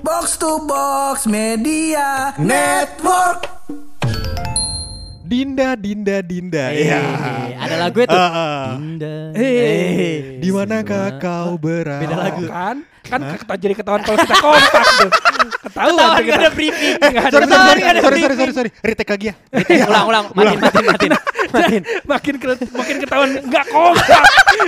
Box to Box Media Network. Dinda, Dinda, Dinda. Eh, Iya. Ada lagu itu. Ah, ah. Dinda. Eh, di manakah kau berada? Beda lagu. kan kan keta- jadi ketahuan kalau kita kompak tuh ketahuan Ketahuan gak ada briefing. Nggak ada Sorry, sorry, Ketahuan sorry, nggak ada sorry, sorry, sorry, sorry. Retake lagi ya. ulang, ulang. Matiin, matiin, matiin. Matiin. makin ke- makin ketahuan nggak kompak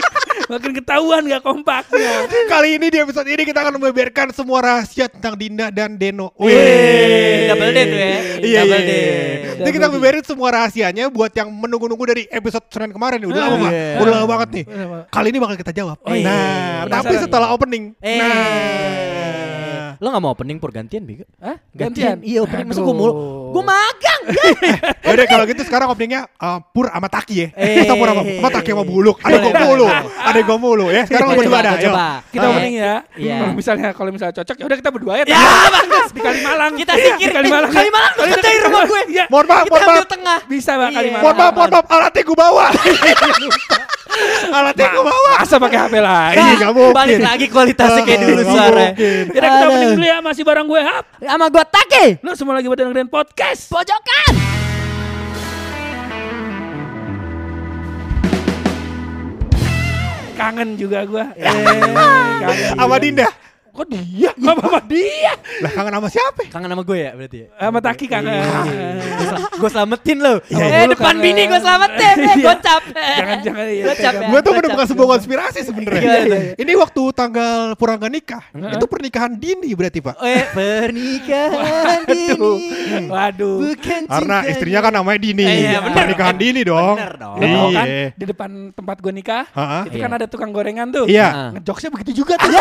makin ketahuan nggak kompaknya Kali ini di episode ini kita akan membeberkan semua rahasia tentang Dinda dan Deno. Wih, double date tuh ya. Iya, iya, Double iya. date. Jadi kita beberin semua rahasianya buat yang menunggu-nunggu dari episode Senin kemarin. Udah lama. Iya. Udah lama banget nih. Kali ini bakal kita jawab. Oh, iya. Nah, tapi setelah opening. Eh. Nah. Lo gak mau opening pur gantian, Bigo? Hah? Gantian? Iya, opening. Masa gue mulu? Gue magang. Yaudah kalau gitu sekarang openingnya uh, Pur sama Taki ya. Eh. Kita Pur sama, sama Taki sama Buluk. Ada gue boleh, mulu. boleh. Ada gue mulu ya. Sekarang lo berdua ada. coba. kita Eh, opening ya Iya. kalau misalnya kalau misalnya cocok ya udah kita berdua ya Ya, bagus. di Kalimalang Kita singkir. di Kalimalang Kalimalang deket dari rumah gue. Iya. Mohon maaf, Kita mohon ambil maaf. tengah. bisa Iya. Kalimalang Mohon maaf, mohon maaf. Alatnya gue bawa. Alatnya gue bawa. masa pakai HP lain Iya, nggak mungkin. Balik lagi kualitasnya kayak dulu suara. mungkin. Kita opening dulu ya masih bareng gue Hap Sama gue Take. Lo semua lagi pada dengerin podcast Pojokan. Kangen juga gue Ya. eh, kangen Sama. Dinda. Kok dia? Apa apa dia? Lah kangen sama siapa? Kangen sama gue ya berarti ya? Sama Taki kangen gue selamatin lo. Iya, eh depan kangen. bini gue selamatin. Eh, Iya. gocap. Jangan-jangan iya, ya. Gue tuh Gocap. menemukan sebuah konspirasi sebenarnya. Iya, iya. Ini waktu tanggal Purangga nikah. Itu pernikahan dini berarti Pak. Eh pernikahan dini. Waduh Bukan Karena istrinya kan namanya Dini. Eh, iya. Pernikahan dini dong. Bener dong. Kan Iya. di depan tempat gue nikah. Itu Iya. kan ada tukang gorengan tuh Iya. Ngejokesnya begitu juga tuh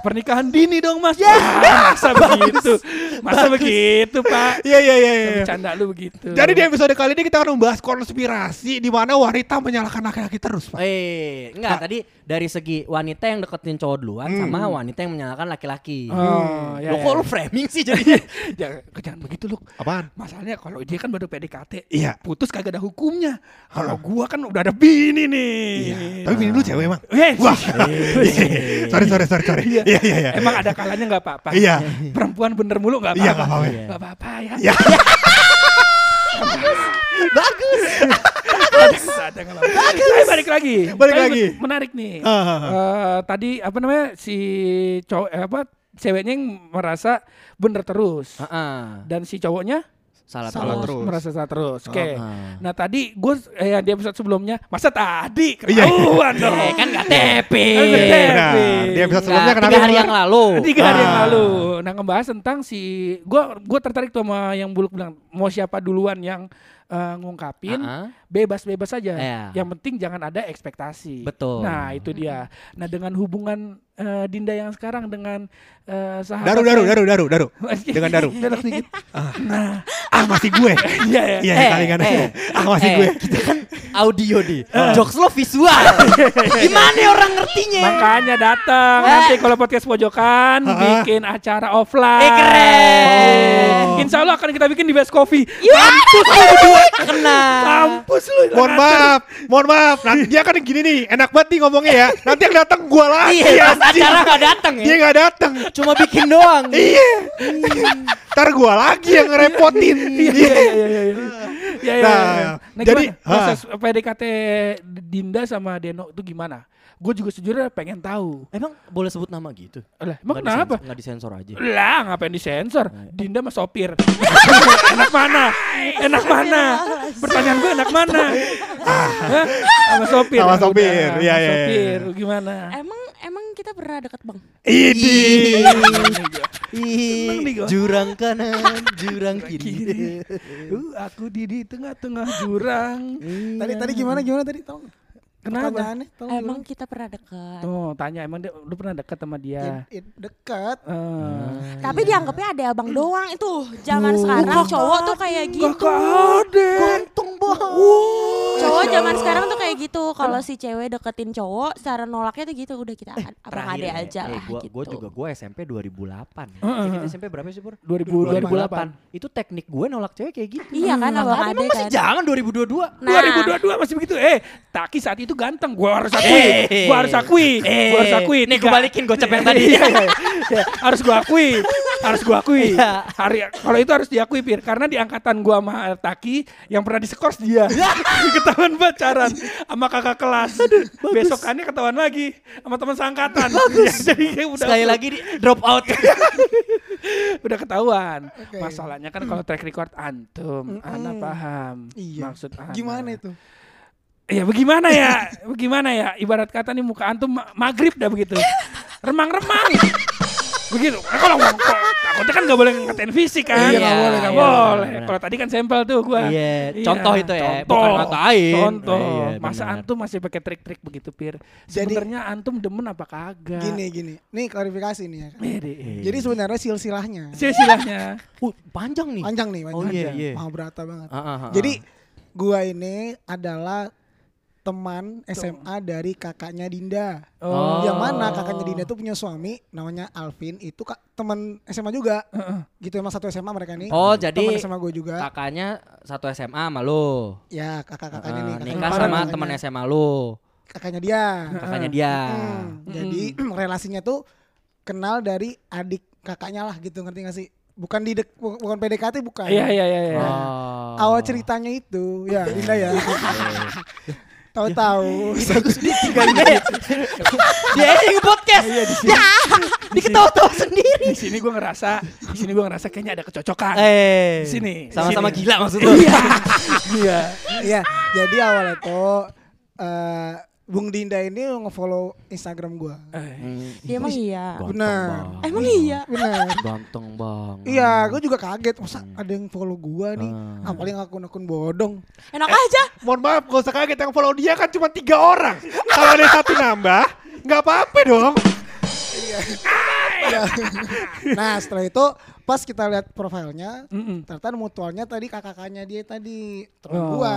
Pernikahan dini dong mas. Wah, Masa begitu? Masa begitu pak? Iya iya iya. iya. Bercanda lu begitu. Jadi di episode kali ini kita akan membahas konspirasi di mana wanita menyalahkan laki-laki terus, Pak. Eh, enggak tadi dari segi wanita yang deketin cowok duluan sama wanita yang menyalahkan laki-laki. Oh, ya, lo ya. kok lu framing sih jadinya? jangan, jangan begitu lu Apaan? Masalahnya kalau dia kan baru PDKT Iya. Putus kagak ada hukumnya Kalau gua kan udah ada bini nih Iya. Tapi bini lu cewek emang. Eh, Wah. sorry sorry sorry sorry. Iya iya iya. Emang ada kalanya nggak apa-apa Iya. Perempuan bener mulu nggak Iya, apa-apa nggak apa-apa. Iya. Nggak apa-apa ya Iya. Bagus. Ada nggak apa-apa. Tapi balik lagi. Balik Tapi lagi. Menarik nih. Ah, ah, ah. Eh, tadi apa namanya si cowok eh, apa ceweknya yang merasa bener terus Heeh. dan si cowoknya Salah, Salah terus. terus. merasa salah terus. Oke. Ah. Nah tadi gue eh, di episode sebelumnya masa tadi Iya, iya. ketahuan dong. Eh, kan nggak tepe. Benar. Di episode sebelumnya kenapa? tiga hari yang lalu. Tiga hari yang lalu. Nah ngebahas tentang si gue gue tertarik tuh sama yang buluk bilang mau siapa duluan yang eh, ngungkapin Ah, ah. bebas-bebas saja. Iya. Yang penting jangan ada ekspektasi. Betul. Nah itu dia. Nah dengan hubungan eh, Dinda yang sekarang dengan eh, sahabat Daru daru daru daru daru. Dengan daru. Nah, ah masih gue. Iya ya. Iya Eh, kali kan. Ah masih Eh, gue. Kita kan audio di. Jokes lo visual. Gimana ya orang ngertinya? Makanya datang Eh. nanti kalau podcast pojokan Ha-ha. bikin acara offline. Eh, keren. Insya Allah akan kita bikin di Best Coffee. Mampus berdua kena. Mampus lu. Mohon maaf, mohon maaf. Nanti dia kan gini nih, enak banget nih ngomongnya ya. Nanti yang datang gua lagi. Iya, pas acara nggak datang Dia ya. nggak datang. Cuma bikin doang. Iya. Ntar gua lagi yang ngerepotin. Iya iya iya iya. iya. Ya, ya, Nah, ya. Nah, jadi, proses PDKT Dinda sama Deno itu gimana? Gue juga sejujurnya pengen tahu. Emang boleh sebut nama gitu? Lah, emang Nggak kenapa? disensor- Nggak disensor aja. Lah, ngapain disensor? Dinda mah sopir. enak mana? Enak mana? Pertanyaan gue enak mana? Hah? Sama sopir. Sama Ah, sopir. Iya, iya, iya. Sopir. Gimana? Emang emang kita pernah deket bang? Ini. Jurang kanan, jurang kiri. Kiri. Uh, aku di di tengah-tengah jurang. Tadi tadi gimana gimana tadi tolong. Kenapa? Pertanyaannya tolong Emang kita pernah deket. Tuh, tanya emang dia, lu pernah dekat sama dia? Dekat. Eh. Tapi dianggapnya ada abang doang itu. Zaman Tuh. sekarang Kakak cowok tuh kayak gitu. Kakak ade. Ganteng banget. Wow. Cowok zaman sekarang tuh kayak gitu. Kalau si cewek deketin cowok, secara nolaknya tuh gitu. Udah kita apa ade ya. aja Eh, lah gua, gitu. gua juga gue SMP 2008. ya. Heeh. Eh, kita SMP berapa sih, Pur? 2000 2008. Itu teknik gue nolak cewek kayak gitu. Iya kan abang Makanya ade emang masih kan. jangan 2022. Nah, 2022 masih begitu. Eh, Taki saat itu ganteng. Gua harus akui. Eh. Gua harus akui. Gua harus akui. Nih gue Tiga- balikin gocap yang tadi. Iya, iya, iya. harus gua akui. Harus gua akui. Iya. Hari kalau itu harus diakui Pir karena di angkatan gua sama Taki yang pernah disekors dia. ketahuan pacaran sama kakak kelas. Besokannya ketahuan lagi sama teman seangkatan. Ya, jadi udah Sekali lagi di drop out. udah ketahuan. Masalahnya kan kalau track record antum, ana paham Iya. maksud ana. Gimana itu? Ya bagaimana ya? Bagaimana ya? Ibarat kata nih muka antum ma- maghrib dah begitu. Remang-remang. begitu. Nah, kalau takutnya kan gak boleh ngatain fisik kan. Iya, nggak boleh, nggak iya, boleh. Kalau tadi kan sampel tuh gua. Iya, contoh itu ya, contoh. bukan ngatain. Contoh. Iya, Masa benar. antum masih pakai trik-trik begitu, Pir? Jadi- Sebenarnya antum demen apa kagak? Gini gini. Nih klarifikasi nih ya. kan. Eh, deh. Jadi sebenarnya silsilahnya Silsilahnya. Uh, panjang nih. panjang nih, Oh panjang. iya, iya. Mahabrata banget. Ah, ah, ah, Jadi gua ini adalah teman SMA dari kakaknya Dinda. Oh. Yang mana kakaknya Dinda tuh punya suami namanya Alvin itu kak teman SMA juga. Gitu emang satu SMA mereka nih. Oh, Teman jadi SMA gue juga. kakaknya satu SMA sama lu. Ya kakak-kakaknya nih. Ah, kakak nikah sama teman SMA lu. Kakaknya dia. Kakaknya dia. Hmm, Jadi relasinya tuh kenal dari adik kakaknya lah gitu ngerti gak sih? Bukan di dek- bu- bukan PDKT bukan. Iya, iya, iya. iya. Oh. Awal ceritanya itu ya Dinda ya. Tahu-tahu. Dia yang podcast. Iya di sini. Diketawa-tawa sendiri. Di sini gue ngerasa, di sini gue ngerasa kayaknya ada kecocokan. Eh. Di sini. Sama-sama gila maksud lu. Iya. Iya, jadi awalnya tuh eh, Bung Dinda ini nge-follow Instagram gua. Eh, dia emang iya. Benar. Emang iya. Benar. Ganteng bang. Iya, gue juga kaget. Masa ada yang follow gua nih? Ah. Apalagi akun-akun bodong. Enak aja. Mohon maaf, gak usah kaget yang follow dia kan cuma tiga orang. Kalau ada satu nambah, nggak apa-apa dong. Iya. nah, setelah itu pas kita lihat profilnya, Mm-mm. ternyata mutualnya tadi kakak-kakaknya dia tadi teman Oh. gua.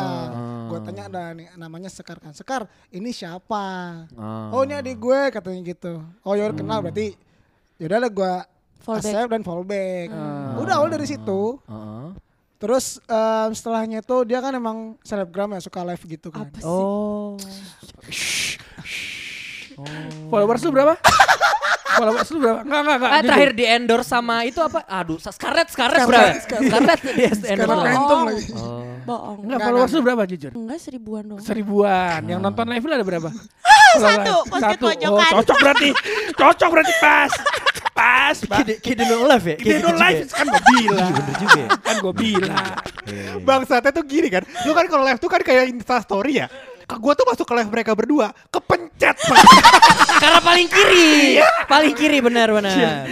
Gua tanya ada nih namanya Sekar kan. Sekar, ini siapa? Ah. Oh, ini adik gue katanya gitu. Oh, ya udah kenal berarti. Yaudah lah gua accept dan fallback. Udah awal dari situ. Heeh. Terus em, setelahnya tuh dia kan emang selebgram ya suka live gitu kan. Apa sih? Oh. Followers lu berapa? Followers lu berapa? Enggak, enggak, enggak. Ah, terakhir di endorse sama itu apa? Aduh, Scarlett, Scarlett berapa? Scarlett di endorse. Sekarang lagi. Oh. Bohong. Enggak, followers lu berapa jujur? Enggak seribuan dong. Seribuan. Yang nonton live lu ada berapa? satu, pas Satu. kepojokan. Oh, cocok berarti. Cocok berarti pas. Pas, pas. Kide kide no live ya? Kayak no live kan gue bilang. bener juga ya. Kan gue bilang. Bangsatnya tuh gini kan. Lu kan kalau live tuh kan kayak Insta story ya. Ke gua tuh masuk ke live mereka berdua, kepencet. Karena paling kiri. paling kiri benar benar.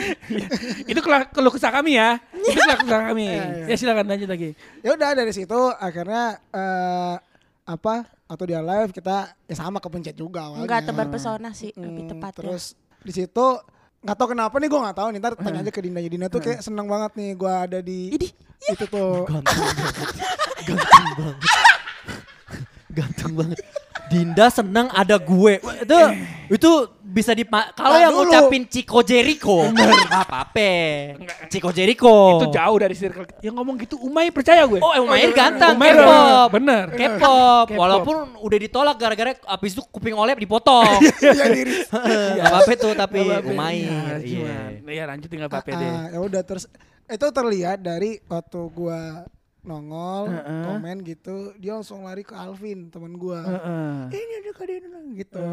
Itu keluh keluh kesah kami ya. Itu keluh kesah kami. Ya silakan lanjut lagi. Ya udah dari situ akhirnya eh apa atau dia live kita ya sama kepencet juga awalnya. Enggak tebar pesona sih lebih Hmm, tepatnya. Terus di situ nggak tahu kenapa nih gue nggak tahu nih ntar tanya aja ke Dinda Dinda tuh kayak seneng banget nih gue ada di itu tuh Ganteng banget. Ganteng banget. Ganteng banget. Dinda seneng ada gue. Itu itu bisa di kalau yang dulu. ngucapin Chico Jericho. Apa-apa. Chico Jericho. Itu jauh dari circle. Yang ngomong gitu Umay percaya gue. Oh, Umair ganteng, Umair K-pop. bener. K-pop. K-pop. Walaupun udah ditolak gara-gara abis itu kuping olep dipotong. Iya diri. Gak apa-apa tuh tapi apa-apa. Ya, Iya. Ya lanjut tinggal Pak Pede. Ah, ya udah terus itu terlihat dari waktu gue nongol Heeh. komen gitu dia langsung lari ke Alvin teman gue Heeh. ini ada kak Dinda gitu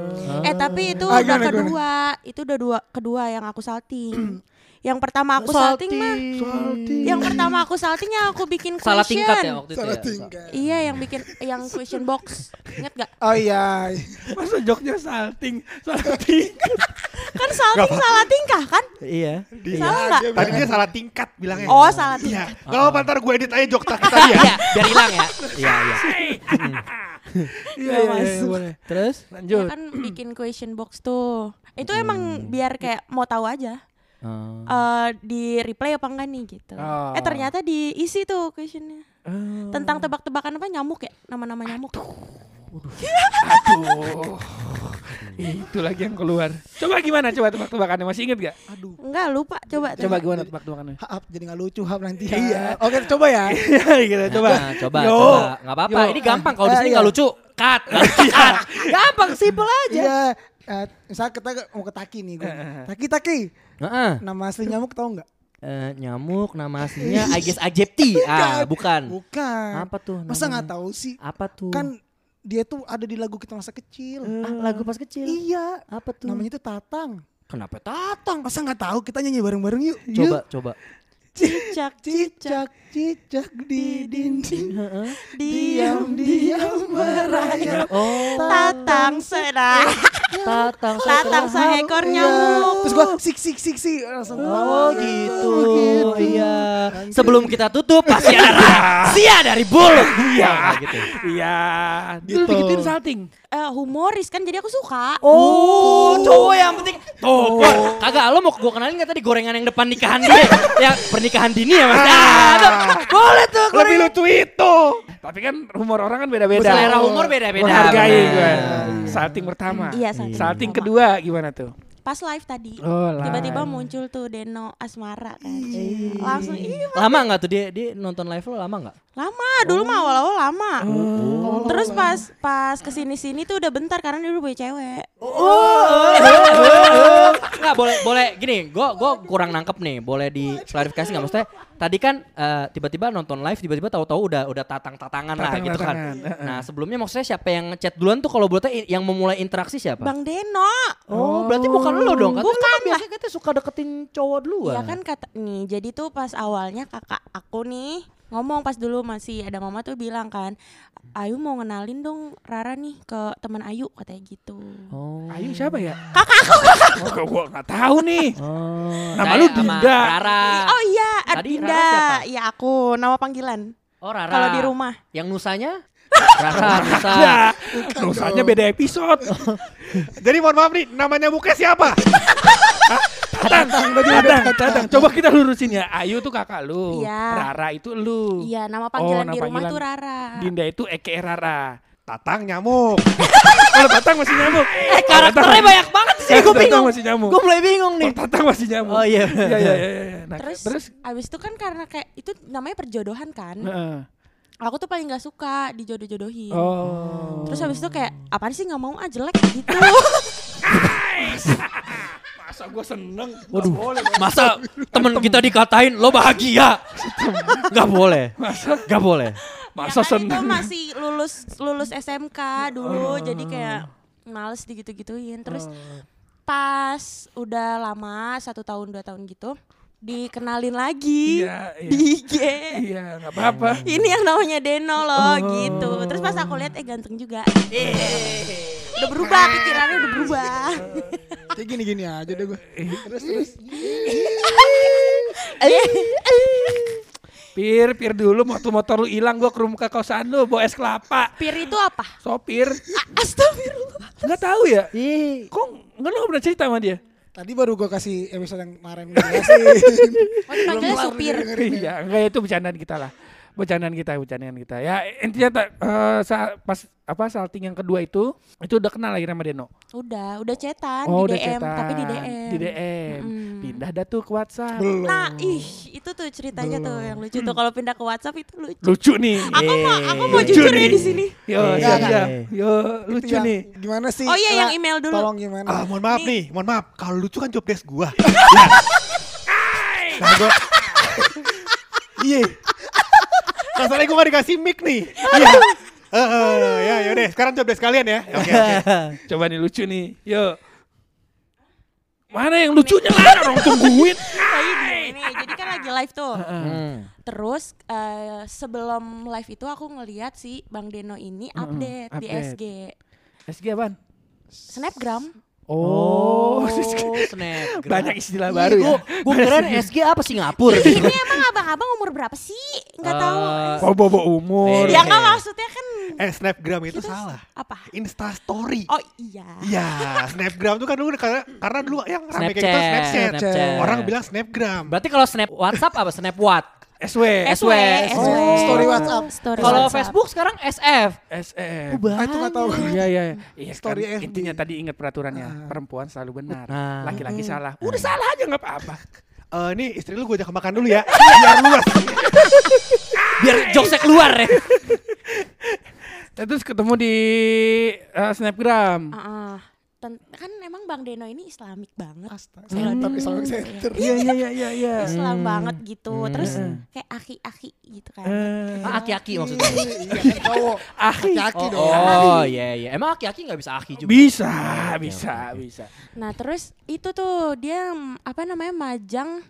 Eh tapi itu Ah, udah gimana, gimana? kedua, itu udah dua kedua yang aku salting. yang pertama aku salting, mah, yang pertama aku salting yang aku bikin question. Salah tingkat ya waktu itu salah ya. tingkat Iya yang bikin yang question box, inget gak? oh iya Masa joknya salting, salting. Kan salting salah tingkah kan? Iya. Salah nggak? Tadi dia salah tingkat bilangnya. Oh salah Iya. tingkah. Gak apa-apa ntar gue edit aja jok tadi tadi ya. Iya, biar hilang ya. Iya, iya. Iya, iya, iya, boleh. Terus? Ya Lanjut. kan bikin question box tuh. Itu emang biar kayak mau tahu aja. Oh. eh di replay apa enggak nih gitu. Oh. Eh ternyata diisi tuh questionnya. Tentang tebak-tebakan apa nyamuk ya? Nama-nama nyamuk. Aduh. Itu lagi yang keluar. Coba gimana coba tebak-tebakannya masih inget gak? Aduh. Enggak lupa coba. Coba gimana tebak-tebakannya? Hap, jadi nggak lucu hap nanti. Iya. Oke, coba ya. Iya, gitu, coba. Nah, coba, Yo. coba. Nggak apa-apa. Ini gampang. Kalau di Ah, sini iya. nggak lucu, cut. Cut. gampang, simple aja. Iya. Eh, misalnya kita mau ke Taki nih. Gua. Taki, Taki. Heeh. Nama asli nyamuk tahu nggak? Eh, nyamuk nama aslinya Aegis aegypti. Ah, bukan. Bukan. Apa tuh? Masa namanya? nggak tahu sih? Apa tuh? Kan dia tuh ada di lagu kita masa kecil. Ah, lagu pas kecil. Iya. Apa tuh? Namanya tuh Tatang. Kenapa tatang? Masa nggak tahu kita nyanyi bareng-bareng yuk. Coba, coba. Cicak Cicak, cicak di dinding. Heeh. Diam-diam merayap. Oh, Tatang sedang. tatang. Tatang seekor Iya. nyamuk. Terus gua sik sik sik sik langsung Oh tahu. gitu, iya. Sebelum kita tutup pasti ada rahasia dari bulu. Iya, gitu. Iya. Dulu Gitu. digituin salting. Eh, humoris kan jadi aku suka. Oh, cowok yang penting. Tuh, gua- kagak lo mau gua kenalin nggak tadi gorengan yang depan nikahan dia? yang pernikahan dini ya mas? Ah, boleh tuh. Lebih gorengan. lucu itu. Tapi kan humor orang kan beda-beda. Selera humor beda-beda. Menghargai benar. gue. Salting pertama. Iya, salting Salting kedua gimana tuh? Pas live tadi. Oh. Tiba-tiba muncul tuh Deno Asmara kan. Langsung iya Lama nggak tuh dia dia nonton live lo lama nggak? lama dulu mah awal-awal lama. Terus pas pas ke sini sini tuh udah bentar karena dia udah punya cewek. Nggak boleh boleh gini, gue gue kurang nangkep nih, boleh diklarifikasi nggak maksudnya? Tadi kan eh, tiba-tiba nonton live, tiba-tiba tahu-tahu udah udah tatang-tatangan lah gitu kan. Tatang-tatangan, heeh. Nah sebelumnya maksudnya siapa yang ngechat duluan tuh kalau buat yang memulai interaksi siapa? Bang Deno. Oh, berarti bukan lo dong? Katanya lo Bukan kan biasanya katanya suka deketin cowok duluan. Iya kan kata nih, jadi tuh pas awalnya kakak aku nih ngomong pas dulu masih ada mama tuh bilang kan, Ayu mau ngenalin dong Rara nih ke teman Ayu katanya gitu. Oh. Ayu siapa ya? Kakak aku. Oh, gua nggak tahu nih. Oh. Nama Saya lu Dinda. Rara. Oh iya, Tadi Rara Adinda. siapa? Iya aku, nama panggilan. Oh Rara. Kalau di rumah. Yang nusanya? Rara, Nusa. Ya, rusanya beda episode. Jadi mohon maaf nih, namanya muka siapa? Tatang, tatang, tatang. Coba kita lurusin ya. Ayu tuh kakak lu. Iya. Rara itu lu. Iya, nama panggilan nama di rumah panggilan. tuh Rara. Dinda itu Eke Rara. Tatang nyamuk. Kalau Tatang masih nyamuk. Eh karakternya banyak banget sih, gue Tatang bingung. masih nyamuk. Gue mulai bingung nih. Oh, Tatang masih nyamuk. Oh iya. Iya, iya, iya. iya. Nah, terus, terus abis itu kan karena kayak itu namanya perjodohan kan. Heeh. Aku tuh paling nggak suka dijodoh-jodohin. Oh. Terus habis itu kayak apaan sih nggak mau ah jelek gitu. Masa gue seneng. Waduh, masa temen kita dikatain lo bahagia? Gak boleh, Masa gak boleh. masa ya kan itu seneng. masih lulus lulus SMK dulu jadi kayak males digitu-gituin. Terus pas udah lama satu tahun dua tahun gitu dikenalin lagi Iya, iya. di IG. Iya, nggak apa-apa. Ini yang namanya Deno loh gitu. Terus pas aku lihat eh ganteng juga. Udah berubah pikirannya udah berubah. Kayak gini-gini aja deh gue. Terus terus. Pir, pir dulu waktu motor lu hilang gua ke rumah ke kosan lu bawa es kelapa. Pir itu apa? Sopir. Astagfirullah. Nggak tahu ya? Ih, Kok nggak lu pernah cerita sama dia? Tadi baru gue kasih episode yang kemarin ngejelasin. Oh, dipanggilnya supir. Iya, enggak itu bercandaan kita lah. Bercandaan kita, bercandaan kita. Ya intinya tak, eh, sa- pas apa salting yang kedua itu itu udah kenal lagi sama Deno. Udah, udah cetan Oh, di udah DM, cetan. tapi di DM. Di DM. Mm-mm. Pindah dah tuh ke WhatsApp. Belum. Nah, ih, itu tuh ceritanya tuh yang lucu tuh kalau pindah ke WhatsApp itu lucu. Lucu nih. Aku mau aku mau Lucu jujur ya di sini. Yo, Eh, siap, eh. siap. Yo, lucu yang- nih. Gimana sih? Oh iya, yang email dulu. Tolong gimana? Ah, mohon maaf Nih. nih, mohon maaf. Kalau lucu kan job desk gua. nah, gua Iya. Masalahnya gua gak dikasih mic nih. Iya. Heeh, ya yaudah, sekarang job desk kalian ya. Oke, oke. Coba nih lucu nih. Yo. Mana yang lucunya lah orang tungguin. Lagi gini, jadi kan lagi live tuh. Hmm. Terus eh, sebelum live itu aku ngeliat si Bang Deno ini update, di update. SG. SG apaan? Snapgram. Oh, Oh, snap. banyak istilah baru ya. Gue kira SG apa Singapura. Ini emang abang-abang umur berapa sih? Nggak tahu. Eh, Oh, bobo umur. Ya nggak maksudnya kan Eh, Snapgram itu kita- salah. apa? Insta story. Oh iya. Iya, Snapgram tuh kan dulu karena karena dulu yang rame kayak gitu Snapchat. Snapchat. Snapchat. Orang bilang Snapgram. Berarti kalau snap WhatsApp apa? Snap what? SW. SW, SW. Story WhatsApp. Story Kalau. Facebook sekarang SF. SF. Ah, itu nggak tahu. Iya iya. Iya Story kan, FB. intinya tadi ingat peraturannya perempuan selalu benar, Ah. laki-laki salah. Udah salah aja nggak apa-apa. Eh, nih istri lu gue ajak makan dulu ya. Biar luas. Biar jokesnya keluar ya. Terus ketemu di eh, snapgram. Ah, ah. Ten- kan emang Bang Deno ini Islamik banget. Astaga, Center, Islamic Center. Iya iya iya iya iya. Islam banget gitu. Hmm. Terus kayak aki-aki gitu kan. Eh, Ah, aki-aki maksudnya. Iya kan cowok. Aki-aki Oh, dong. oh iya iya. Emang aki-aki nggak bisa aki juga? bisa bisa bisa. Nah, terus itu tuh dia apa namanya majang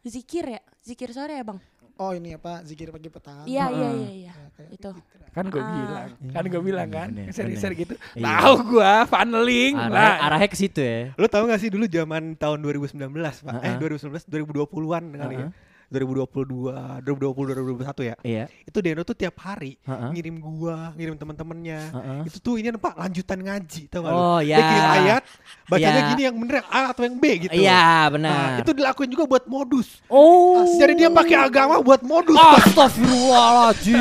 zikir ya? Zikir sore ya, Bang? Oh ini apa zikir pagi petang. Iya, iya, iya, iya. Itu. Kan gue Ah. bilang, kan gue bilang kan, Bener, share-share gitu. Iya. Tahu gua funneling Arah, lah. arahnya ke situ ya. Lu tahu gak sih dulu zaman tahun 2019, Pak? Eh, Uh-uh. 2019, 2020-an kali ya. Uh-uh. 2022, 2020, 2021 ya. Iya. Itu Deno tuh tiap hari Uh-uh. ngirim gua, ngirim teman-temannya. Uh-uh. Itu tuh ini Pak lanjutan ngaji, tau gak lu? Oh, Dia ya. kirim ayat, bacanya Ya. gini yang bener yang A atau yang B gitu. Iya, Nah, benar. itu dilakuin juga buat modus. Oh. Jadi dia pakai agama buat modus. Astagfirullahaladzim.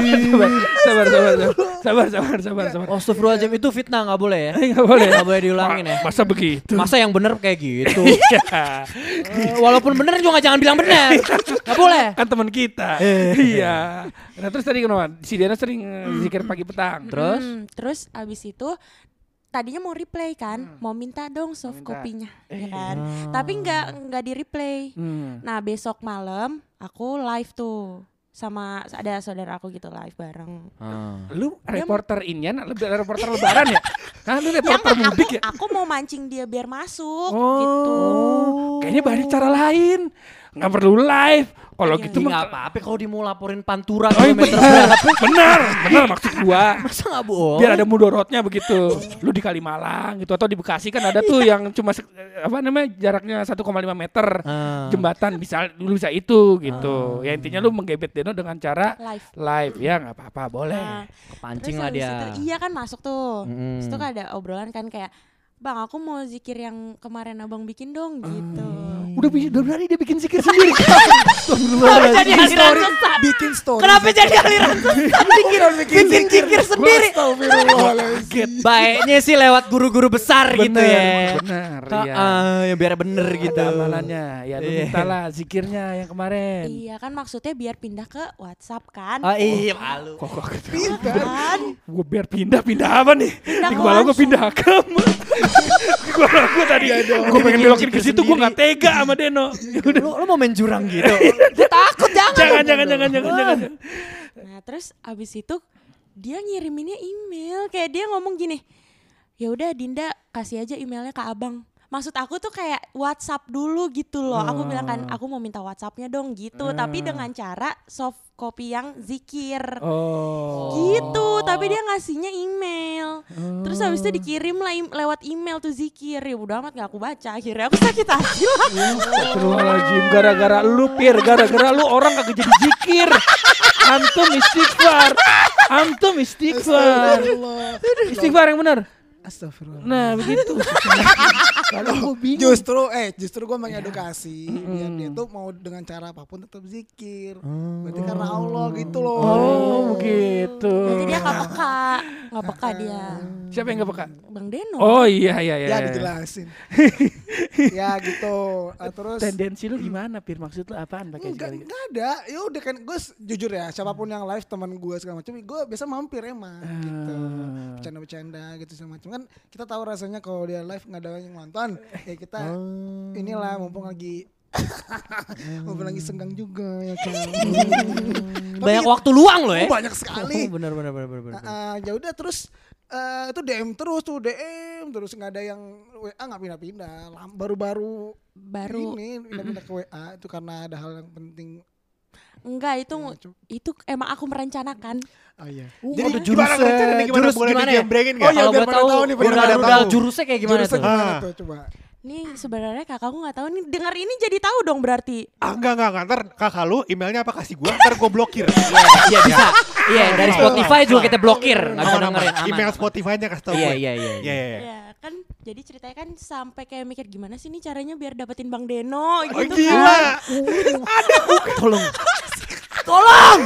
Sabar sabar sabar sabar sabar sabar sabar. Astagfirullahaladzim itu fitnah nggak boleh ya? Enggak boleh. Nggak boleh diulangin ya. Ma- Masa begitu? Masa yang bener kayak gitu? Iya. Walaupun bener juga jangan bilang bener. Nggak boleh. kan teman kita. Eh. iya. Nah terus tadi kenapa? Si Diana sering eh, zikir pagi petang. Terus? Hmm, terus abis itu tadinya mau replay kan, Hmm. mau minta dong soft Minta. kopinya, ya kan. Tapi nggak nggak di replay. Hmm. Nah besok malam aku live tuh sama ada saudara aku gitu live bareng. Lu reporter Indian, lebih reporter lebaran ya? Hah, lu reporter Jangan, mudik aku, ya? aku mau mancing dia biar masuk Oh. gitu. Kayaknya banyak cara lain. Nggak perlu live. Kalau Iya, gitu Itu mah nggak apa-apa kalau dia mau laporin pantura Oh, iya, kilometer benar, berapa. benar, benar maksud gua. Masa nggak bohong? Biar ada mudorotnya begitu. Lu di Kalimalang gitu atau di Bekasi kan ada tuh yang cuma apa namanya jaraknya 1,5 meter Ah. jembatan bisa lu bisa itu gitu. Ya intinya lu menggebet Deno dengan cara Live. live ya nggak apa-apa boleh. Nah, Pancing terus lah dia. itu- iya kan masuk tuh. Mm-mm. Terus tuh kan ada obrolan kan kayak Bang, aku mau zikir yang kemarin abang bikin dong gitu. Udah bi- udah berani dia bikin zikir sendiri. Kenapa jadi aliran sesat? Bikin story. Kenapa jadi aliran sesat? Bikin, bikin zikir sendiri. Baiknya sih lewat guru-guru besar gitu ya. Benar, Ah, iya. ah, yang biar bener gitu. Ada amalannya. Ya lu Iya. mintalah zikirnya yang kemarin. Iya kan maksudnya biar pindah ke WhatsApp kan. Oh iya, malu. Kok kok Kan? gue biar pindah pindah apa nih? Pindah Di ke kepala gue pindah agama. Kepala gue tadi gue pengen belokin ke situ gue nggak tega sama Deno. Lu, lu mau main jurang gitu? Gue takut jangan. Jangan jangan jangan jangan jangan. Nah, terus abis itu dia ngiriminnya email kayak dia ngomong gini. Ya udah Dinda kasih aja emailnya ke Abang. Maksud aku tuh kayak WhatsApp dulu gitu loh. Aku bilang kan aku mau minta WhatsAppnya dong gitu. Tapi dengan cara soft copy yang zikir. Oh. Gitu, tapi dia ngasihnya email. Terus habis itu dikirim lah im- lewat email tuh zikir. Ya udah amat gak aku baca. Akhirnya aku sakit hati lah. Astagfirullahaladzim gara-gara lu pir gara-gara lu orang kagak jadi zikir. Antum istighfar. Antum istighfar. Istighfar yang benar. Astagfirullah. Nah begitu. Kalau gue bingung. Justru eh justru gue mengedukasi biar dia tuh mau dengan cara apa pun tetap zikir. Berarti karena Allah gitu loh. Oh begitu. Jadi dia gak peka. Gak peka dia. Siapa yang gak peka? Bang Deno. Oh iya iya iya. Ya dijelasin. ya gitu. Ah, terus Tendensi lu gimana Pir? Maksud lu apaan pakai Enggak, enggak ada. Ya udah kan gue jujur ya, siapa pun yang live teman gue segala macam, gue biasa mampir emang gitu. Ah. Bercanda-bercanda gitu segala macam. Kan kita tahu rasanya kalau dia live nggak ada yang nonton, ya kita Oh. inilah mumpung lagi mumpung lagi senggang juga ya kan. Banyak waktu luang loh ya. Oh, banyak sekali. Oh, bener bener bener bener. bener. Ah, ah, ya udah terus eh, itu DM terus tuh DM terus nggak ada yang WA nggak pindah-pindah baru-baru Baru. ini pindah-pindah ke WA itu karena ada hal yang penting Enggak itu Ya, coba. itu emang aku merencanakan. oh iya Jadi Jadi jurusnya- gimana rencana nih gimana jurus boleh gimana ya? dijembrengin Oh iya, Kalau biar tahu tahu nih, biar pada tahu. jurusnya kayak gimana Jurusnya tuh? gimana Ah. tuh coba Nih sebenarnya kakakku nggak tahu nih dengar ini jadi tahu dong berarti. Ah enggak enggak enggak ntar kakak lu emailnya apa kasih gua ntar gua blokir. Iya bisa. Iya dari Spotify juga kita blokir. Nggak bisa dengerin. Aman. Email Spotify-nya kasih tau Iya gue. iya iya. Iya iya. Kan jadi ceritanya kan sampai kayak mikir gimana sih nih caranya biar dapetin Bang Deno Oh gitu gila. kan. Tolong.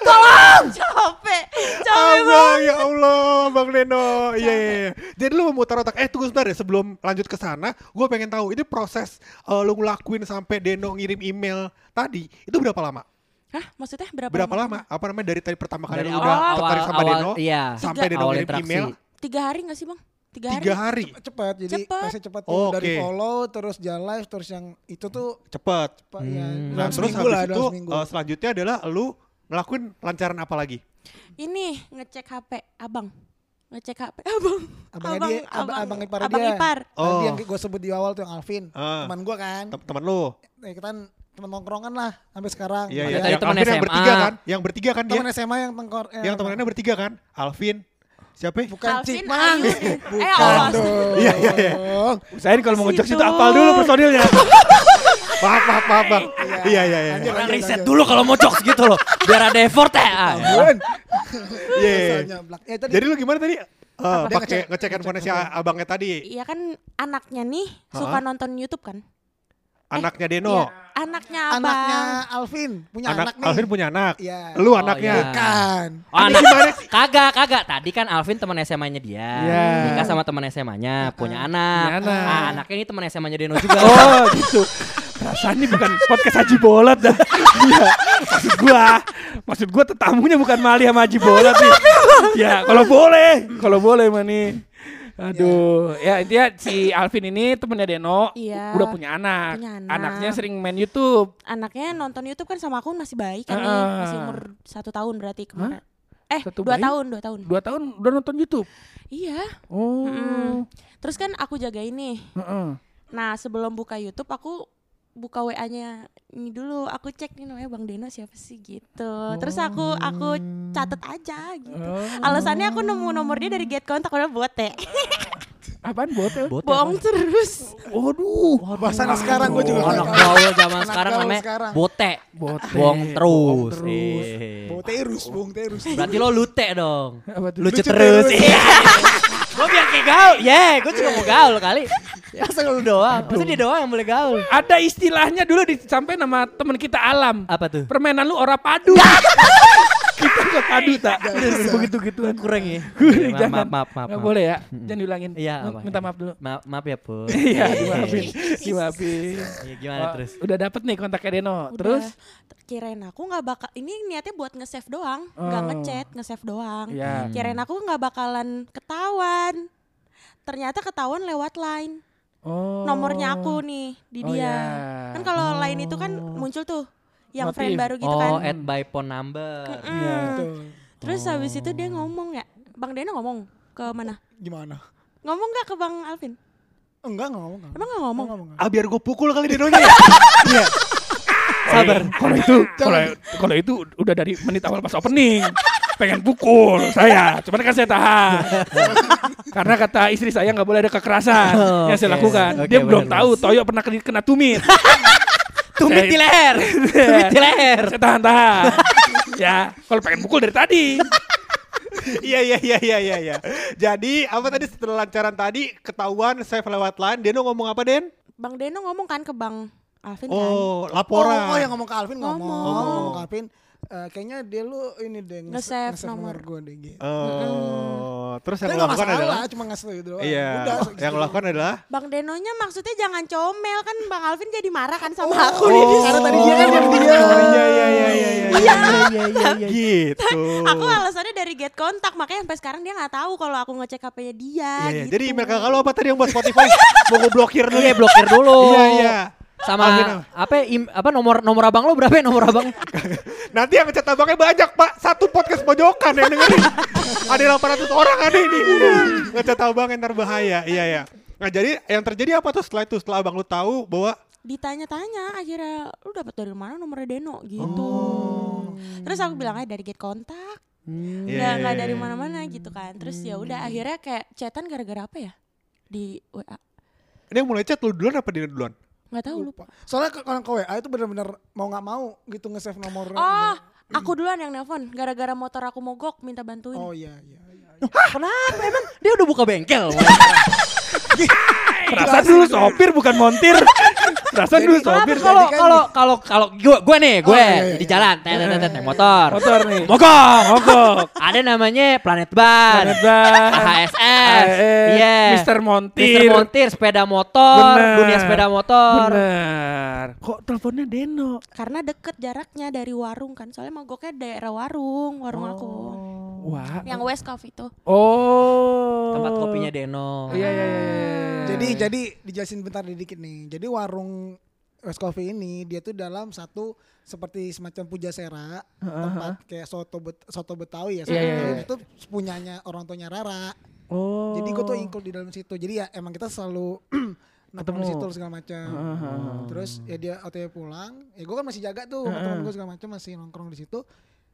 Tolong! Capek. Capek Abang, ya Allah, Bang Deno. Iya, iya, iya. Jadi lu memutar otak. Eh, tunggu sebentar ya. Sebelum lanjut ke sana, gue pengen tahu ini proses eh, lu ngelakuin sampai Deno ngirim email tadi, itu berapa lama? Hah, maksudnya berapa, Berapa lama? Apa namanya dari tadi pertama kali Dari lu awal, udah awal, tertarik sama awal, Deno iya. sampai Deno ngirim interaksi. email Tiga hari gak sih bang? Tiga hari. tiga hari. Cepet, jadi Cepet. pasti cepet tuh. Oh, Dari oke. follow, terus jalan live, terus yang itu tuh Cepet. Pak, ya, Hmm. Nah, dalam terus habis lah, itu eh, selanjutnya adalah lu ngelakuin lancaran apa lagi? Ini ngecek HP abang. Ngecek HP abang. Abangnya dia, ab- abang ipar abang dia. ipar. Tadi Oh. yang gue sebut di awal tuh yang Alvin, Ah. teman gue kan. Tem- Temen lu. Eh, kita kan teman nongkrongan lah sampai sekarang. Iya, iya. tadi Yang teman Alvin yang SMA. bertiga kan? Yang bertiga kan dia? Teman SMA yang tengkor. eh, Yang temennya bertiga kan? Alvin. Siapa? bukan Alvin, Cik Mang. Ayu. Bukan Eh, Allah. dong. Iya, iya, iya. Usahain kalau mau ngejok Situ. apal dulu personilnya. Maaf, maaf, maaf, Bang. Iya, iya, iya. Orang lanjut, riset dulu kalau mau jokes gitu loh. Biar ada effort ya. Bun. Iya. Ya, tadi Jadi lu gimana tadi? Eh, Dia pakai ngecek- ngecek handphone si abangnya tadi. Iya kan anaknya nih suka nonton YouTube kan? Anaknya Deno. Iya, anaknya abang. anaknya Alvin punya Anak anak nih. Alvin punya anak. Iya. Lu Oh, anaknya. iya. Kan. Oh, anak kagak kagak tadi kan Alvin teman SMA-nya dia Iya. nikah sama teman SMA-nya punya anak. Punya anak. Ah, anaknya ini teman SMA-nya Deno juga. Oh gitu. Ini bukan podcast Haji Bolot dah. Iya. Maksud gua, maksud gua tetamunya bukan Mali sama Haji Bolot nih. Ya, kalau boleh, kalau boleh mah nih. Aduh, ya intinya si Alvin ini temennya Deno, Iya. udah punya anak. Punya anak. Anaknya sering main YouTube. Anaknya nonton YouTube kan sama aku masih bayi kan nih, Ah. masih umur satu tahun berarti kemarin. Eh Satu dua bayi? tahun dua tahun. Dua tahun udah nonton YouTube. Iya. Oh. Mm. Terus kan aku jagain nih. Heeh. Nah sebelum buka YouTube aku buka WA-nya ini dulu aku cek nih namanya Bang Deno siapa sih gitu. Terus aku aku catet aja gitu. Alasannya aku nemu nomor dia dari get kontak udah buat teh. Apaan bot ya? Bot Bohong terus. Waduh. Bahasa anak sekarang gue juga Oh, anak gaul zaman sekarang namanya sekarang. bote. Bote. Bohong terus. Bohong terus. Eh. Bung terus, bung terus. Berarti lo lute dong. Apa Lucu terus. terus. Gue biar kayak gaul. Ya, gue juga mau gaul kali. Ya, Masa lu doang? Masa dia doang yang boleh gaul? Ada istilahnya dulu disampaikan sama teman kita Alam. Apa tuh? Permainan lu ora padu. gak padu tak? Begitu gituan. Kurang ya? Kurang, Maaf, jangan. maaf, maaf, maaf. Nggak boleh ya? Jangan diulangin. Iya? Minta maaf dulu. Maaf, maaf ya, Pur. Iya, dimaafin. Dimaafin. Iya, gimana Oh, terus? Udah dapet nih kontaknya Deno. Udah. Terus? kirain aku nggak bakal ini niatnya buat nge-save doang, nggak Oh. ngechat, nge-save doang. Iya. Kirain aku nggak bakalan ketahuan. Ternyata ketahuan lewat line. Oh. Nomornya aku nih di Oh, dia. Kan kalau line itu kan muncul tuh yang Notif. friend baru gitu Oh, kan. add by phone number. Mm. Iya. Terus habis itu dia ngomong ya, Bang Deno ngomong ke mana? Gimana? Ngomong nggak ke Bang Alvin? Enggak, enggak ngomong. enggak. Emang nggak ngomong? Enggak. Ah biar gue pukul kali Denonya ya. Iya. Sabar. Kalau itu kalau kalau itu udah dari menit awal pas opening. Pengen pukul saya, cuman kan saya tahan. Karena kata istri saya nggak boleh ada kekerasan yang saya Oke. lakukan. Oke, Dia belum benar, tahu Toyo pernah kena, kena tumit. Tumit Saya- di leher. Tumit di leher. saya tahan-tahan. ya, kalau pengen pukul dari tadi. Iya iya iya iya iya iya. Jadi apa tadi setelah lancaran tadi ketahuan save lewat line, Deno ngomong apa Den? Bang Deno ngomong kan ke Bang Alvin kan? Oh, laporan. Oh, oh, yang ngomong ke Alvin ngomong. Ngomong. Ngomong ke Alvin. Eh, kayaknya dia lu ini deh Nge-save nge-save nomor. gue deh gitu. Oh, terus yang lo lakukan masalah, adalah cuma ngasih gitu doang. Iya, Udah, yang lo lakukan adalah Bang Denonya maksudnya jangan comel kan Bang Alvin jadi marah kan sama Oh, aku nih. karena tadi dia kan yang dia. Oh, iya iya iya iya iya. Iya iya iya Gitu. Aku alasannya dari get kontak makanya sampai sekarang dia nggak tahu kalau aku ngecek HP-nya dia. Iya, iya. gitu. Jadi email kakak lo apa tadi yang buat Spotify? Mau gue blokir dulu. Iya, blokir dulu. Iya iya. Sama apa im, apa nomor nomor abang lo berapa ya nomor abang? Nanti yang ngecat abangnya banyak pak Satu podcast pojokan yang dengerin Ada 800 orang ada ini Ngecat abangnya ntar bahaya Iya iya Nah jadi yang terjadi apa tuh setelah itu Setelah abang lu tahu bahwa ditanya-tanya akhirnya lu dapat dari mana nomornya Deno gitu. Oh. Terus aku bilang aja dari get kontak. Iya, Nggak nggak iya, dari iya. mana-mana gitu kan. Terus ya udah akhirnya kayak chatan gara-gara apa ya? Di WA. Ini yang mulai chat lu duluan apa dia duluan? Nggak tahu lupa. Soalnya ke- kalau ke WA itu benar-benar mau nggak mau gitu nge-save nomor. Oh, aku duluan yang nelpon gara-gara motor aku mogok minta bantuin. Oh iya iya. iya. Kenapa emang dia udah buka bengkel? Perasaan dulu sopir bukan montir. Perasaan dulu sopir. Kalau kan kalau kalau kalau gue gue nih gue Oh, iya, iya, di iya. jalan tet, motor. Motor nih. Mogok. Mogok. Ada namanya Planet Ban. Planet Ban. HSS. Iya. Mister Montir. Mister Montir sepeda motor, Bener. dunia sepeda motor. Bener. Kok teleponnya Deno? Karena deket jaraknya dari warung kan. Soalnya mogoknya daerah warung, warung aku. Wah. Yang West Coffee itu. Oh. Tempat kopinya Deno. Iya iya iya. iya. Jadi jadi dijelasin bentar dikit nih. Jadi warung West Coffee ini dia tuh dalam satu seperti semacam pujasera tempat kayak soto bet, soto Betawi ya. soto Iya, iya, Betawi iya. Itu punyanya orang tuanya Rara. Oh. Jadi gue tuh include di dalam situ. Jadi ya emang kita selalu nongkrong di Ketemu. situ segala macam. Terus ya dia OTW pulang, ya gue kan masih jaga tuh sama temen gue segala macam masih nongkrong di situ.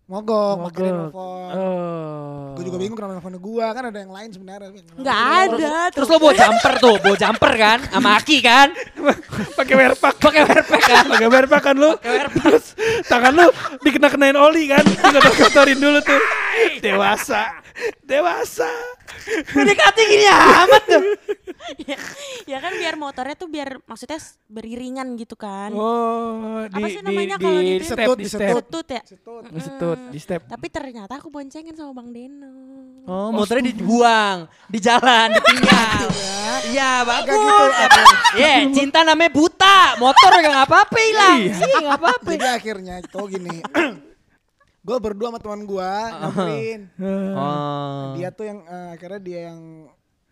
Mogok, pakai Mogok. telepon. Oh. Gue juga bingung kenapa nelfon gue, kan ada yang lain sebenarnya. Nggak ada. Terus lo bawa jumper tuh, bawa jumper kan, sama Aki kan, pakai werpak. pakai werpak kan. Pakai werpak kan lu. Terus tangan lu dikena-kenain oli kan. Dikotor-kotorin dulu tuh. Dewasa. Dewasa. PDKT gini amat tuh. Ya, ya kan biar motornya tuh biar maksudnya beriringan gitu kan. Oh, di Apa sih namanya di, kalau di di setut, di di step. Setut ya. Di setut, di step. Tapi ternyata aku boncengin sama Bang Deno. Oh, motornya dibuang, di jalan, ditinggal. Iya, bagus. gitu, Iya, cinta namanya buta. Motor gak apa-apa hilang. Sih, gak apa-apa. Jadi akhirnya itu gini. gue berdua sama teman gue nyamperin. Oh. Dia tuh yang eh, akhirnya dia yang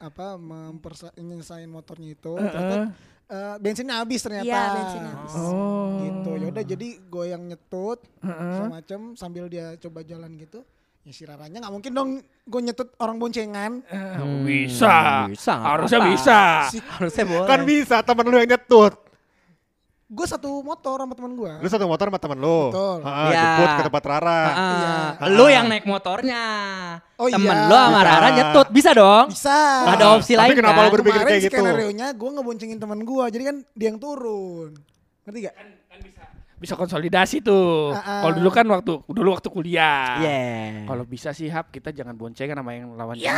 apa memperselesaikan motornya itu. Ternyata eh, bensinnya habis ternyata. Iya, bensinnya habis. Oh. Gitu. Yaudah jadi gue yang nyetut semacam sambil dia coba jalan gitu. Ya si Raranya nggak mungkin dong gue nyetut orang boncengan. Eh, bisa. bisa, nggak Harusnya apa-apa. bisa. Harusnya boleh. Kan bisa temen lu yang nyetut. Gue satu motor sama teman gue. Lu satu motor sama temen lu. Betul. Iya. Jemput ke tempat Rara. Ah, Lu yang naik motornya. Oh Temen iya. lu sama Bisa. Rara nyetut. Bisa dong. Bisa. Ada opsi Tapi lain kenapa kan? lu berpikir Kemarin kayak gitu? skenario nya gue ngeboncengin teman gue, jadi kan dia yang turun. Ngerti gak? Bisa konsolidasi tuh. Ah, ah. Kalau dulu kan waktu dulu waktu kuliah. Iya. Kalau bisa sih Hap kita jangan boncengan sama yang lawan jenis. Ya.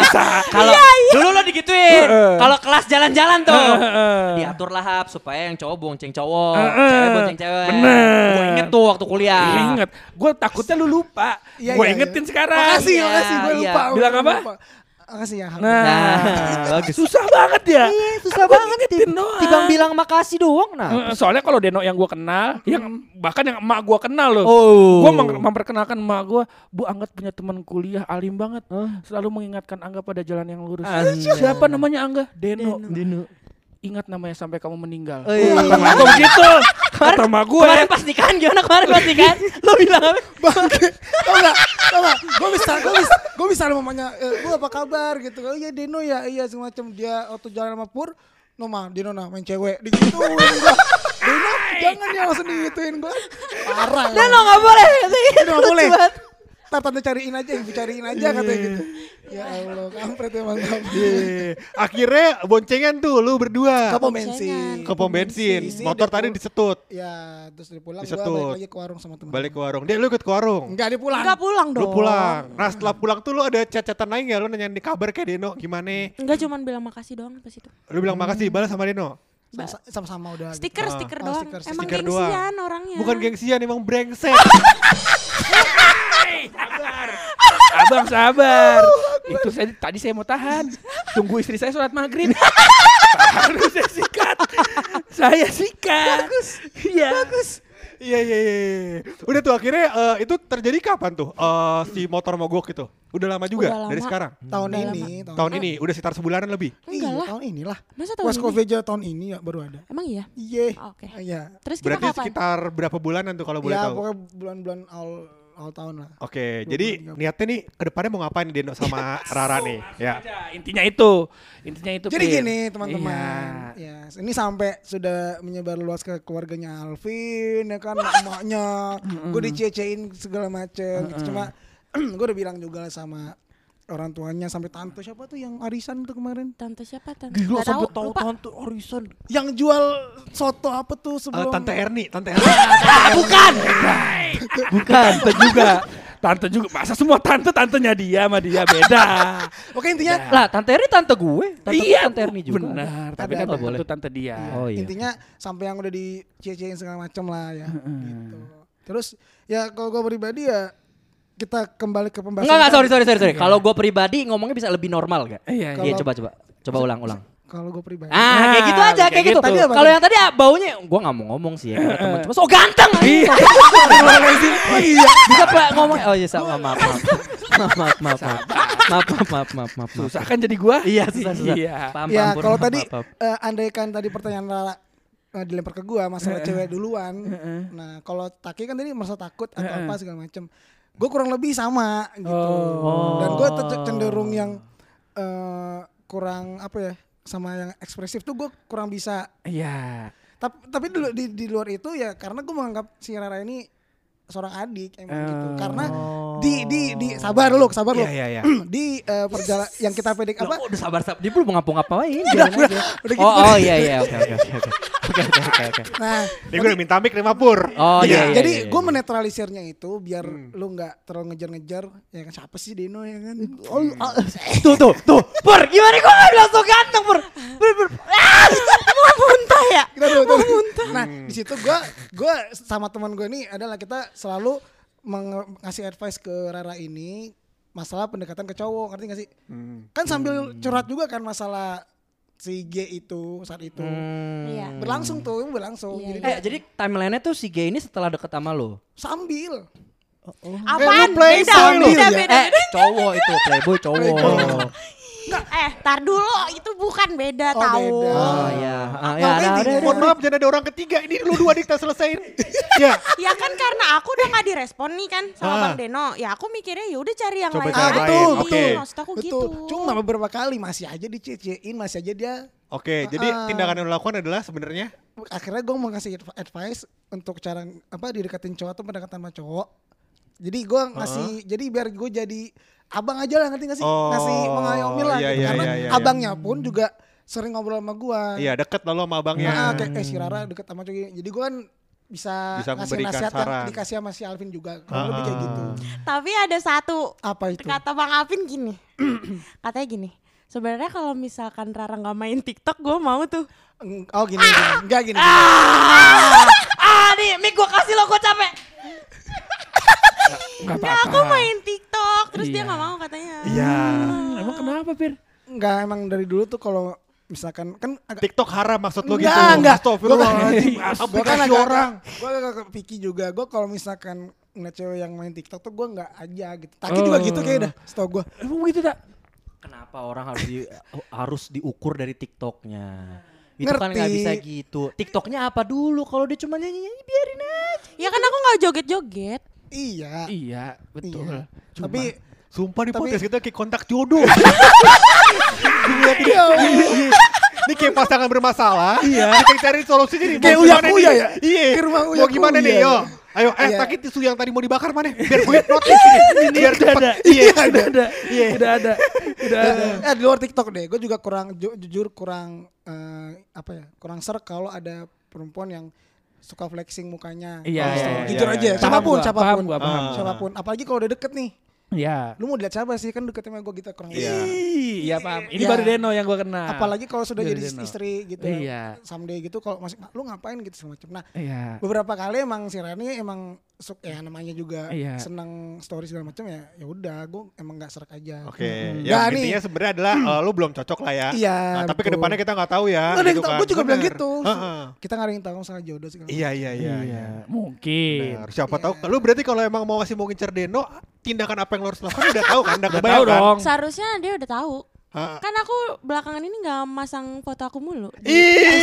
Bisa. Kalau dulu lo digituin. Kalau kelas jalan-jalan tuh. Heeh. Diatur lah hap supaya yang cowok bonceng cowok, Heeh. cewek bonceng cewek. Bener. Gue inget tuh waktu kuliah. Ingat, gue takutnya lu lupa. Iya, gue iya, ingetin iya. sekarang. Makasih, Iya, makasih. Gue iya. lupa. Bilang apa? lupa. Makasih ya. Nah, Nah, bagus. susah banget ya. Iya, susah Kan banget. doang. Tibang bilang makasih doang nah. Soalnya kalau Deno yang gue kenal, yang bahkan yang emak gue kenal loh. Oh. Gue memperkenalkan emak gue, Bu Anggat punya teman kuliah alim banget, selalu mengingatkan Angga pada jalan yang lurus. Anjay. Siapa namanya Angga? Deno. Dino. Ingat namanya sampai kamu meninggal. Oh, iya. Kata emak gue begitu. Kata emak gue. Kemarin pas nikahan gimana kemarin pas nikahan? Lo bilang apa? Bangke. Tau gak? Tau gak? Gue bisa, gue bisa, gue bisa mamanya, e, gue apa kabar gitu. Oh iya Deno ya, iya semacam dia waktu jalan sama Pur, no ma, Deno nah main cewek. Digituin gue. Deno jangan ya langsung digituin gue. Parah lo gak boleh. Deno gak boleh. Ntar tante cariin aja, ibu cariin aja katanya gitu. Ya Allah, kampret emang kampret. Iya. Akhirnya boncengan tuh lu berdua. Ke pom bensin. Ke pom bensin. Motor tadi disetut. Ya, terus dia pulang, Disetut. balik lagi ke warung sama temen. Balik ke warung. Dia lu ikut ke warung. Enggak, dia pulang. Enggak pulang dong. Lu pulang. Nah setelah pulang tuh lu ada chat-chatan lain gak? Lu nanyain di kabar kayak Deno gimana? Enggak cuman bilang makasih doang pas itu. Lu bilang makasih balas sama Deno. Sa- Sama-sama udah. gitu. Stiker, Ah. stiker Oh, doang. stiker, Emang stiker gengsian doang. orangnya. Bukan gengsian emang brengsek. Abang sabar. Itu saya tadi saya mau tahan. Tunggu istri saya sholat maghrib. Baru saya sikat. Saya sikat. Bagus. Iya. Bagus. Iya iya iya. iya. Udah tuh akhirnya eh, itu terjadi kapan tuh eh, si motor mogok itu? Udah lama juga Udah dari lama. sekarang. Tahun Udah ini. Tahun ini udah sekitar sebulanan lebih. Enggak Iya, lah. tahun inilah. Masa tahun West ini? Coffee aja tahun ini ya baru ada. Emang iya? Iya. Oh, Oke. Iya. Terus kita Berarti kapan? sekitar berapa bulanan tuh kalau boleh Ya tahu? pokoknya bulan-bulan awal awal tahun lah. Oke, Dua jadi niatnya nih ke depannya mau ngapain Deno sama Rara nih? Ya. Intinya itu. Intinya itu. Jadi Pil. gini teman-teman, Iya. ya ini sampai sudah menyebar luas ke keluarganya Alvin, ya kan emaknya, gue dicecein segala macem. gitu. Cuma gue udah bilang juga sama orang tuanya sampai tante siapa tuh yang arisan tuh kemarin, Tante siapa tante? Gila sampai tahu, tante arisan, yang jual soto apa tuh Eh, sebelum Tante Erni, Tante Erni. Bukan. Bukan. Tante juga. Tante juga masa semua tante tantenya dia sama dia beda. Oke intinya Lah, Tante Erni tante gue. Tante iya, Tante Erni juga. benar. Tapi kan boleh tante dia. Oh iya. intinya sampai yang udah dicecein segala macam lah ya gitu terus ya kalau gue pribadi ya kita kembali ke pembahasan. Enggak, enggak, sorry, sorry, sorry, sorry. Iya. Kalau gue pribadi ngomongnya bisa lebih normal gak? Iya, iya. iya coba, coba. Coba ulang, ulang. Kalau gue pribadi. Ah, kayak gitu aja, kayak, gitu. Kalau yang tadi ah, baunya, gue gak mau ngomong sih ya. Teman cuma, so ganteng. Iya. Bisa pak ngomong. Oh iya, maaf, maaf, maaf. Maaf, maaf, maaf. Maaf, maaf, maaf, maaf, maaf. Susah kan jadi gue? Iya, susah, susah. Iya. Ya, kalau tadi, eh, andaikan tadi pertanyaan Lala uh, eh, dilempar ke gua masalah cewek duluan. nah, kalau Taki kan tadi merasa takut atau apa segala macem gue kurang lebih sama gitu Oh. dan gue cenderung yang eh, kurang apa ya sama yang ekspresif tuh gue kurang bisa Iya. tapi tapi di, di, di luar itu ya karena gue menganggap si Rara ini seorang adik emang gitu karena di di di sabar lu sabar lu Iya, iya, iya. di eh, perjalanan yang kita pedik Loh, apa kok udah sabar sabar. Dia belum udah, biarin udah, aja. udah gitu. Oh, oh iya iya oke oke oke oke. Oke oke oke oke. nah Dia gue udah minta mic nih Mapur. Oh iya iya. jadi iya, gue iya. menetralisirnya itu biar Hmm. lu nggak terlalu ngejar-ngejar ya kan siapa sih Deno ya kan Oh, oh, tuh tuh tuh. Pur, gimana kok nggak bilang so ganteng, Pur? Pur, Pur. Mau muntah ya? kita tuh, tuh. nah di situ gue gue sama teman gue ini adalah kita selalu meng- ngasih advice ke Rara ini masalah pendekatan ke cowok ngerti gak sih Hmm. kan sambil curhat juga kan masalah si G itu saat itu Iya. berlangsung tuh berlangsung Iya, jadi Eh, dia jadi timeline-nya tuh si G ini setelah deket sama lo. sambil Apaan? lu playboy Beda, lu. beda, Iya. beda. Eh, cowok itu playboy cowok. Eh, tar dulu, itu bukan beda Oh, tahu. beda. Oh iya. Ah, ya, Makanya ada, ada, intinya- ada. Mohon maaf jangan ada orang ketiga. Ini lu dua nih kita selesaiin. ya. Ya kan karena aku udah gak direspon nih kan sama Ah. Bang Deno. Ya aku mikirnya ya udah cari yang Coba lain ah aja. betul betul oke. Maksud aku betul gitu. cuma beberapa kali masih aja dicecein masih aja dia Oke, jadi Ah. tindakan yang lu lakukan adalah sebenarnya akhirnya gue mau ngasih adv- advice untuk cara apa didekatin cowok atau pendekatan sama cowok jadi gue ngasih jadi biar gue jadi abang aja lah ngerti gak sih Oh, ngasih mengayomi lah iya, gitu. iya, karena iya, iya, abangnya pun juga sering ngobrol sama gue iya deket lalu sama abangnya. nah, kayak eh si Rara deket sama cowok ini. jadi gue kan bisa, Bisa ngasih nasihat yang saran. dikasih sama si Alvin juga kurang lebih kayak gitu Tapi ada satu apa itu kata Bang Alvin gini. Katanya gini. Sebenarnya kalau misalkan Rara nggak main TikTok, gue mau tuh. Oh gini, gini. enggak gini, gini. Ah, ah nih, mic gua kasih lo, gua capek. Enggak Ya aku apa-apa. main TikTok, terus dia Iya. nggak mau katanya. Iya. Hmm, Emang kenapa, Pir? enggak emang dari dulu tuh kalau misalkan kan agak TikTok haram maksud lu gitu. Enggak, enggak. Astagfirullahaladzim. Gue kan agak orang. Gue agak picky juga. Gue kalau misalkan ngeliat cewek yang main TikTok tuh gue nggak aja gitu. Taki juga gitu kayak dah. Setahu gue. Emang begitu tak? Kenapa orang harus di harus diukur dari TikToknya? Itu kan Ngerti. nggak bisa gitu. TikToknya apa dulu? Kalau dia cuma nyanyi-nyanyi biarin aja. Ya kan aku nggak joget-joget. Iya. Iya, betul. Iya. Cuma- Tapi Sumpah di Tapi- podcast kita kayak kontak jodoh. ya Ini kayak pasangan bermasalah. Iya. Kita cari solusinya nih. Kayak Uya nih? ya? Iya. Kayak rumah Uya Mau gimana nih? ya? Yo. Ayo, eh Iya. sakit tisu yang tadi mau dibakar mana? Biar gue notice ini. Biar udah ada. Iya. udah ada. Udah ada. Udah ada. eh di luar TikTok deh. Gue juga kurang ju- jujur kurang eh, apa ya? Kurang ser kalau ada perempuan yang suka flexing mukanya. Iya, iya, Instagram. iya, Jujur iya, aja. iya. Siapa pun, Paham gua, siapa pun. paham gua, paham. Siapa pun. Apalagi kalau udah deket nih. Iya. Lu mau dilihat siapa sih? Kan deketnya sama gue gitu kurang. Iya. Iya, paham. Ini Iya. baru Deno yang gua kenal. Apalagi kalau sudah jadi Deno. istri gitu. Iya. Someday gitu kalau masih lu ngapain gitu semacam. Nah, Iya. beberapa kali emang si Rani emang ya namanya juga Iya. seneng story segala macam ya ya udah gue emang nggak serak aja Oke, Hmm. ya nih. intinya sebenarnya adalah eh, lu belum cocok lah ya. Iya, Nah, tapi betul. ke depannya kita nggak tahu ya. Nggak gitu kan. gue juga bilang Bener. gitu Heeh. kita nggak ada yang tahu masalah jodoh segala. Iya, iya, iya. Iya. iya. Mungkin. Benar. Siapa tahu lu berarti kalau emang mau masih mau ngincer Deno, tindakan apa yang lu harus lakukan udah tahu kan? Udah tahu kan? dong. Seharusnya dia udah tahu. Heeh. Kan aku belakangan ini nggak masang foto aku mulu. Ih,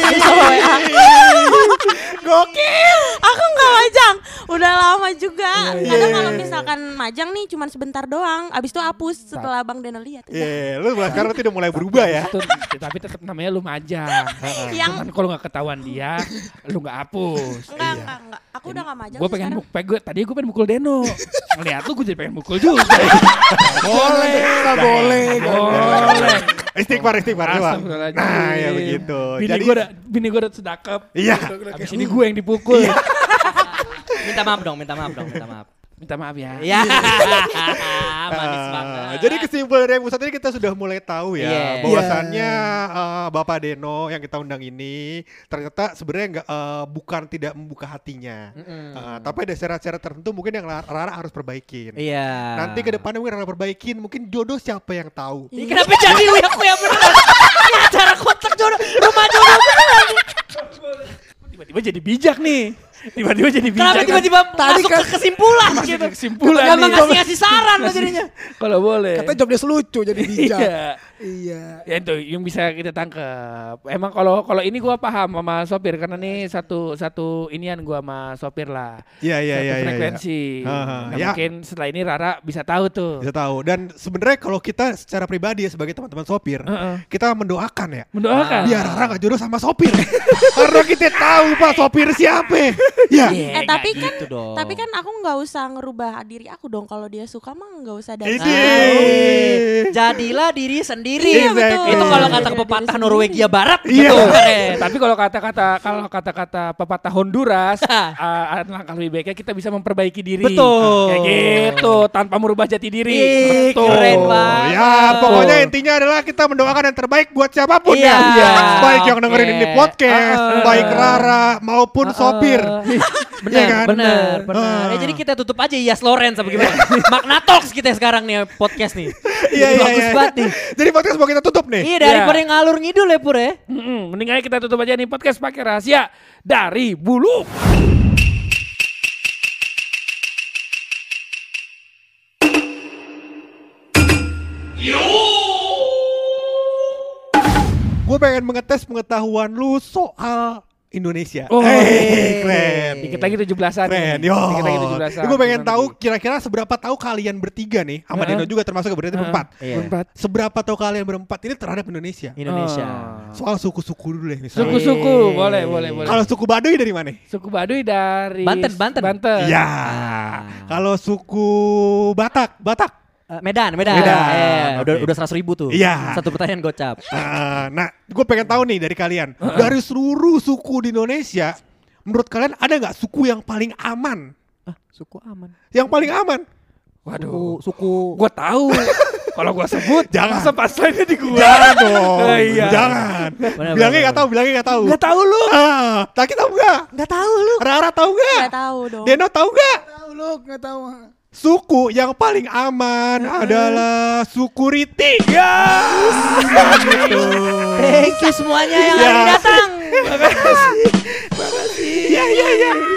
Gokil. Aku nggak majang. Udah lama juga. Iya, Kadang kalau misalkan majang nih cuman sebentar doang. Abis itu hapus setelah Bang Deno lihat. Iya, lu sekarang berarti udah mulai berubah ya. Tapi tetap namanya lu majang. Yang Cuman kalau nggak ketahuan dia, lu nggak hapus. enggak enggak enggak. Aku udah nggak majang Gue sih pengen sekarang. mukul, gue tadi gue pengen mukul Deno. Ngeliat lu gue jadi pengen mukul juga. boleh, boleh boleh. Boleh. Istighfar, istighfar. Nah, ya begitu. Bini Jadi gue udah, bini gue udah sedakep. Iya. Abis ini gue yang dipukul. Minta maaf dong, minta maaf dong, minta maaf. Minta maaf ya. Ya. Manis Ah, banget. Jadi kesimpulan dari pusat ini kita sudah mulai tahu ya Iya. bahwasannya eh, Bapak Deno yang kita undang ini ternyata sebenarnya nggak eh, bukan tidak membuka hatinya, Mm-mm. Eh, tapi ada syarat-syarat tertentu mungkin yang Lara- Rara harus perbaikin. Iya. Nanti ke depannya mungkin Rara perbaikin, mungkin jodoh siapa yang tahu. Ih, Kenapa jadi uya kuya beneran? Ini acara kotak jodoh, rumah jodoh. Tiba-tiba jadi bijak nih. Tiba-tiba jadi bijak. Kenapa tiba-tiba Tadi masuk kan- ke kesimpulan Masuk gitu? ke kesimpulan Gak nih. ngasih-ngasih saran lo jadinya. Kalau boleh. Katanya job desk lucu jadi bijak. Iya. iya. Ya itu yang bisa kita tangkap. Emang kalau kalau ini gua paham sama sopir karena nih satu satu inian gua sama sopir lah. Iya iya satu iya. iya, frekuensi. iya. Ha, ha. Nah, Ya. mungkin setelah ini Rara bisa tahu tuh. Bisa tahu. Dan sebenarnya kalau kita secara pribadi ya sebagai teman-teman sopir, Heeh. kita mendoakan ya. Mendoakan. Biar Rara gak jodoh sama sopir. Karena kita tahu Pak sopir siapa. Ya. Iya, Eh tapi kan gitu dong. tapi kan aku nggak usah ngerubah diri aku dong kalau dia suka mah nggak usah Ini. Eh, Jadilah diri sendiri. Iya, betul. Itu kalau kata pepatah Norwegia Barat. Iya. gitu, keren. Tapi kalau kata-kata kalau kata-kata pepatah Honduras, uh, langkah lebih baiknya kita bisa memperbaiki diri. Betul. Kayak gitu, tanpa merubah jati diri. Ih, Betul. keren banget. Ya, pokoknya intinya adalah kita mendoakan yang terbaik buat siapa pun Iya. ya. Baik yang dengerin ini Iya. podcast, Uh-uh. baik Rara maupun sopir. Benar, Iya kan? benar, benar. Ah. Ya, jadi kita tutup aja Yas Lorenz apa gimana? Magna Talks kita sekarang nih podcast nih. Iya, iya, Bagus iya. banget nih. Jadi podcast mau kita tutup nih. Iya daripada ngalur ngidul ya Pur ya. Mm-mm, mending aja kita tutup aja nih podcast pakai rahasia dari bulu. Gue pengen mengetes pengetahuan lu soal Indonesia. Oh, Eh, keren. Dikit lagi 17-an. Keren, nih. yo. Dikit lagi 17-an. Gue pengen tahu kira-kira seberapa tahu kalian bertiga nih, sama Heeh. Dino juga termasuk berarti berempat. Iya. Berempat. Seberapa tahu kalian berempat ini terhadap Indonesia? Indonesia. Oh. Soal suku-suku dulu deh misalnya. Suku-suku, boleh, boleh, boleh. Kalau suku Baduy dari mana? suku Baduy dari Banten, Banten. Banten. Ya. Ah. Kalau suku Batak, Batak. Eh, Medan, Medan. Medan, Eh, udah oke. udah seratus ribu tuh. Iya. Satu pertanyaan gocap. Ah, nah, gue pengen tahu nih dari kalian. Dari seluruh suku di Indonesia, menurut kalian ada nggak suku yang paling aman? Ah, suku aman. Yang paling aman? Waduh. suku Gua tahu. Kalau gua sebut, Jangan. masa pas lainnya di gua. Jangan dong. Oh, iya. Jangan. Benar, bilangnya nggak tahu, bilangnya nggak tahu. Gak tahu lu. Ah, Taki tahu nggak? nggak tahu lu Rara tahu nggak? nggak tahu dong Deno tahu nggak? Tahu lu nggak tahu suku yang paling aman hmm. adalah suku Riti. Ya. Yes! Thank you semuanya yang hari datang. Terima kasih. Terima kasih. Ya ya ya.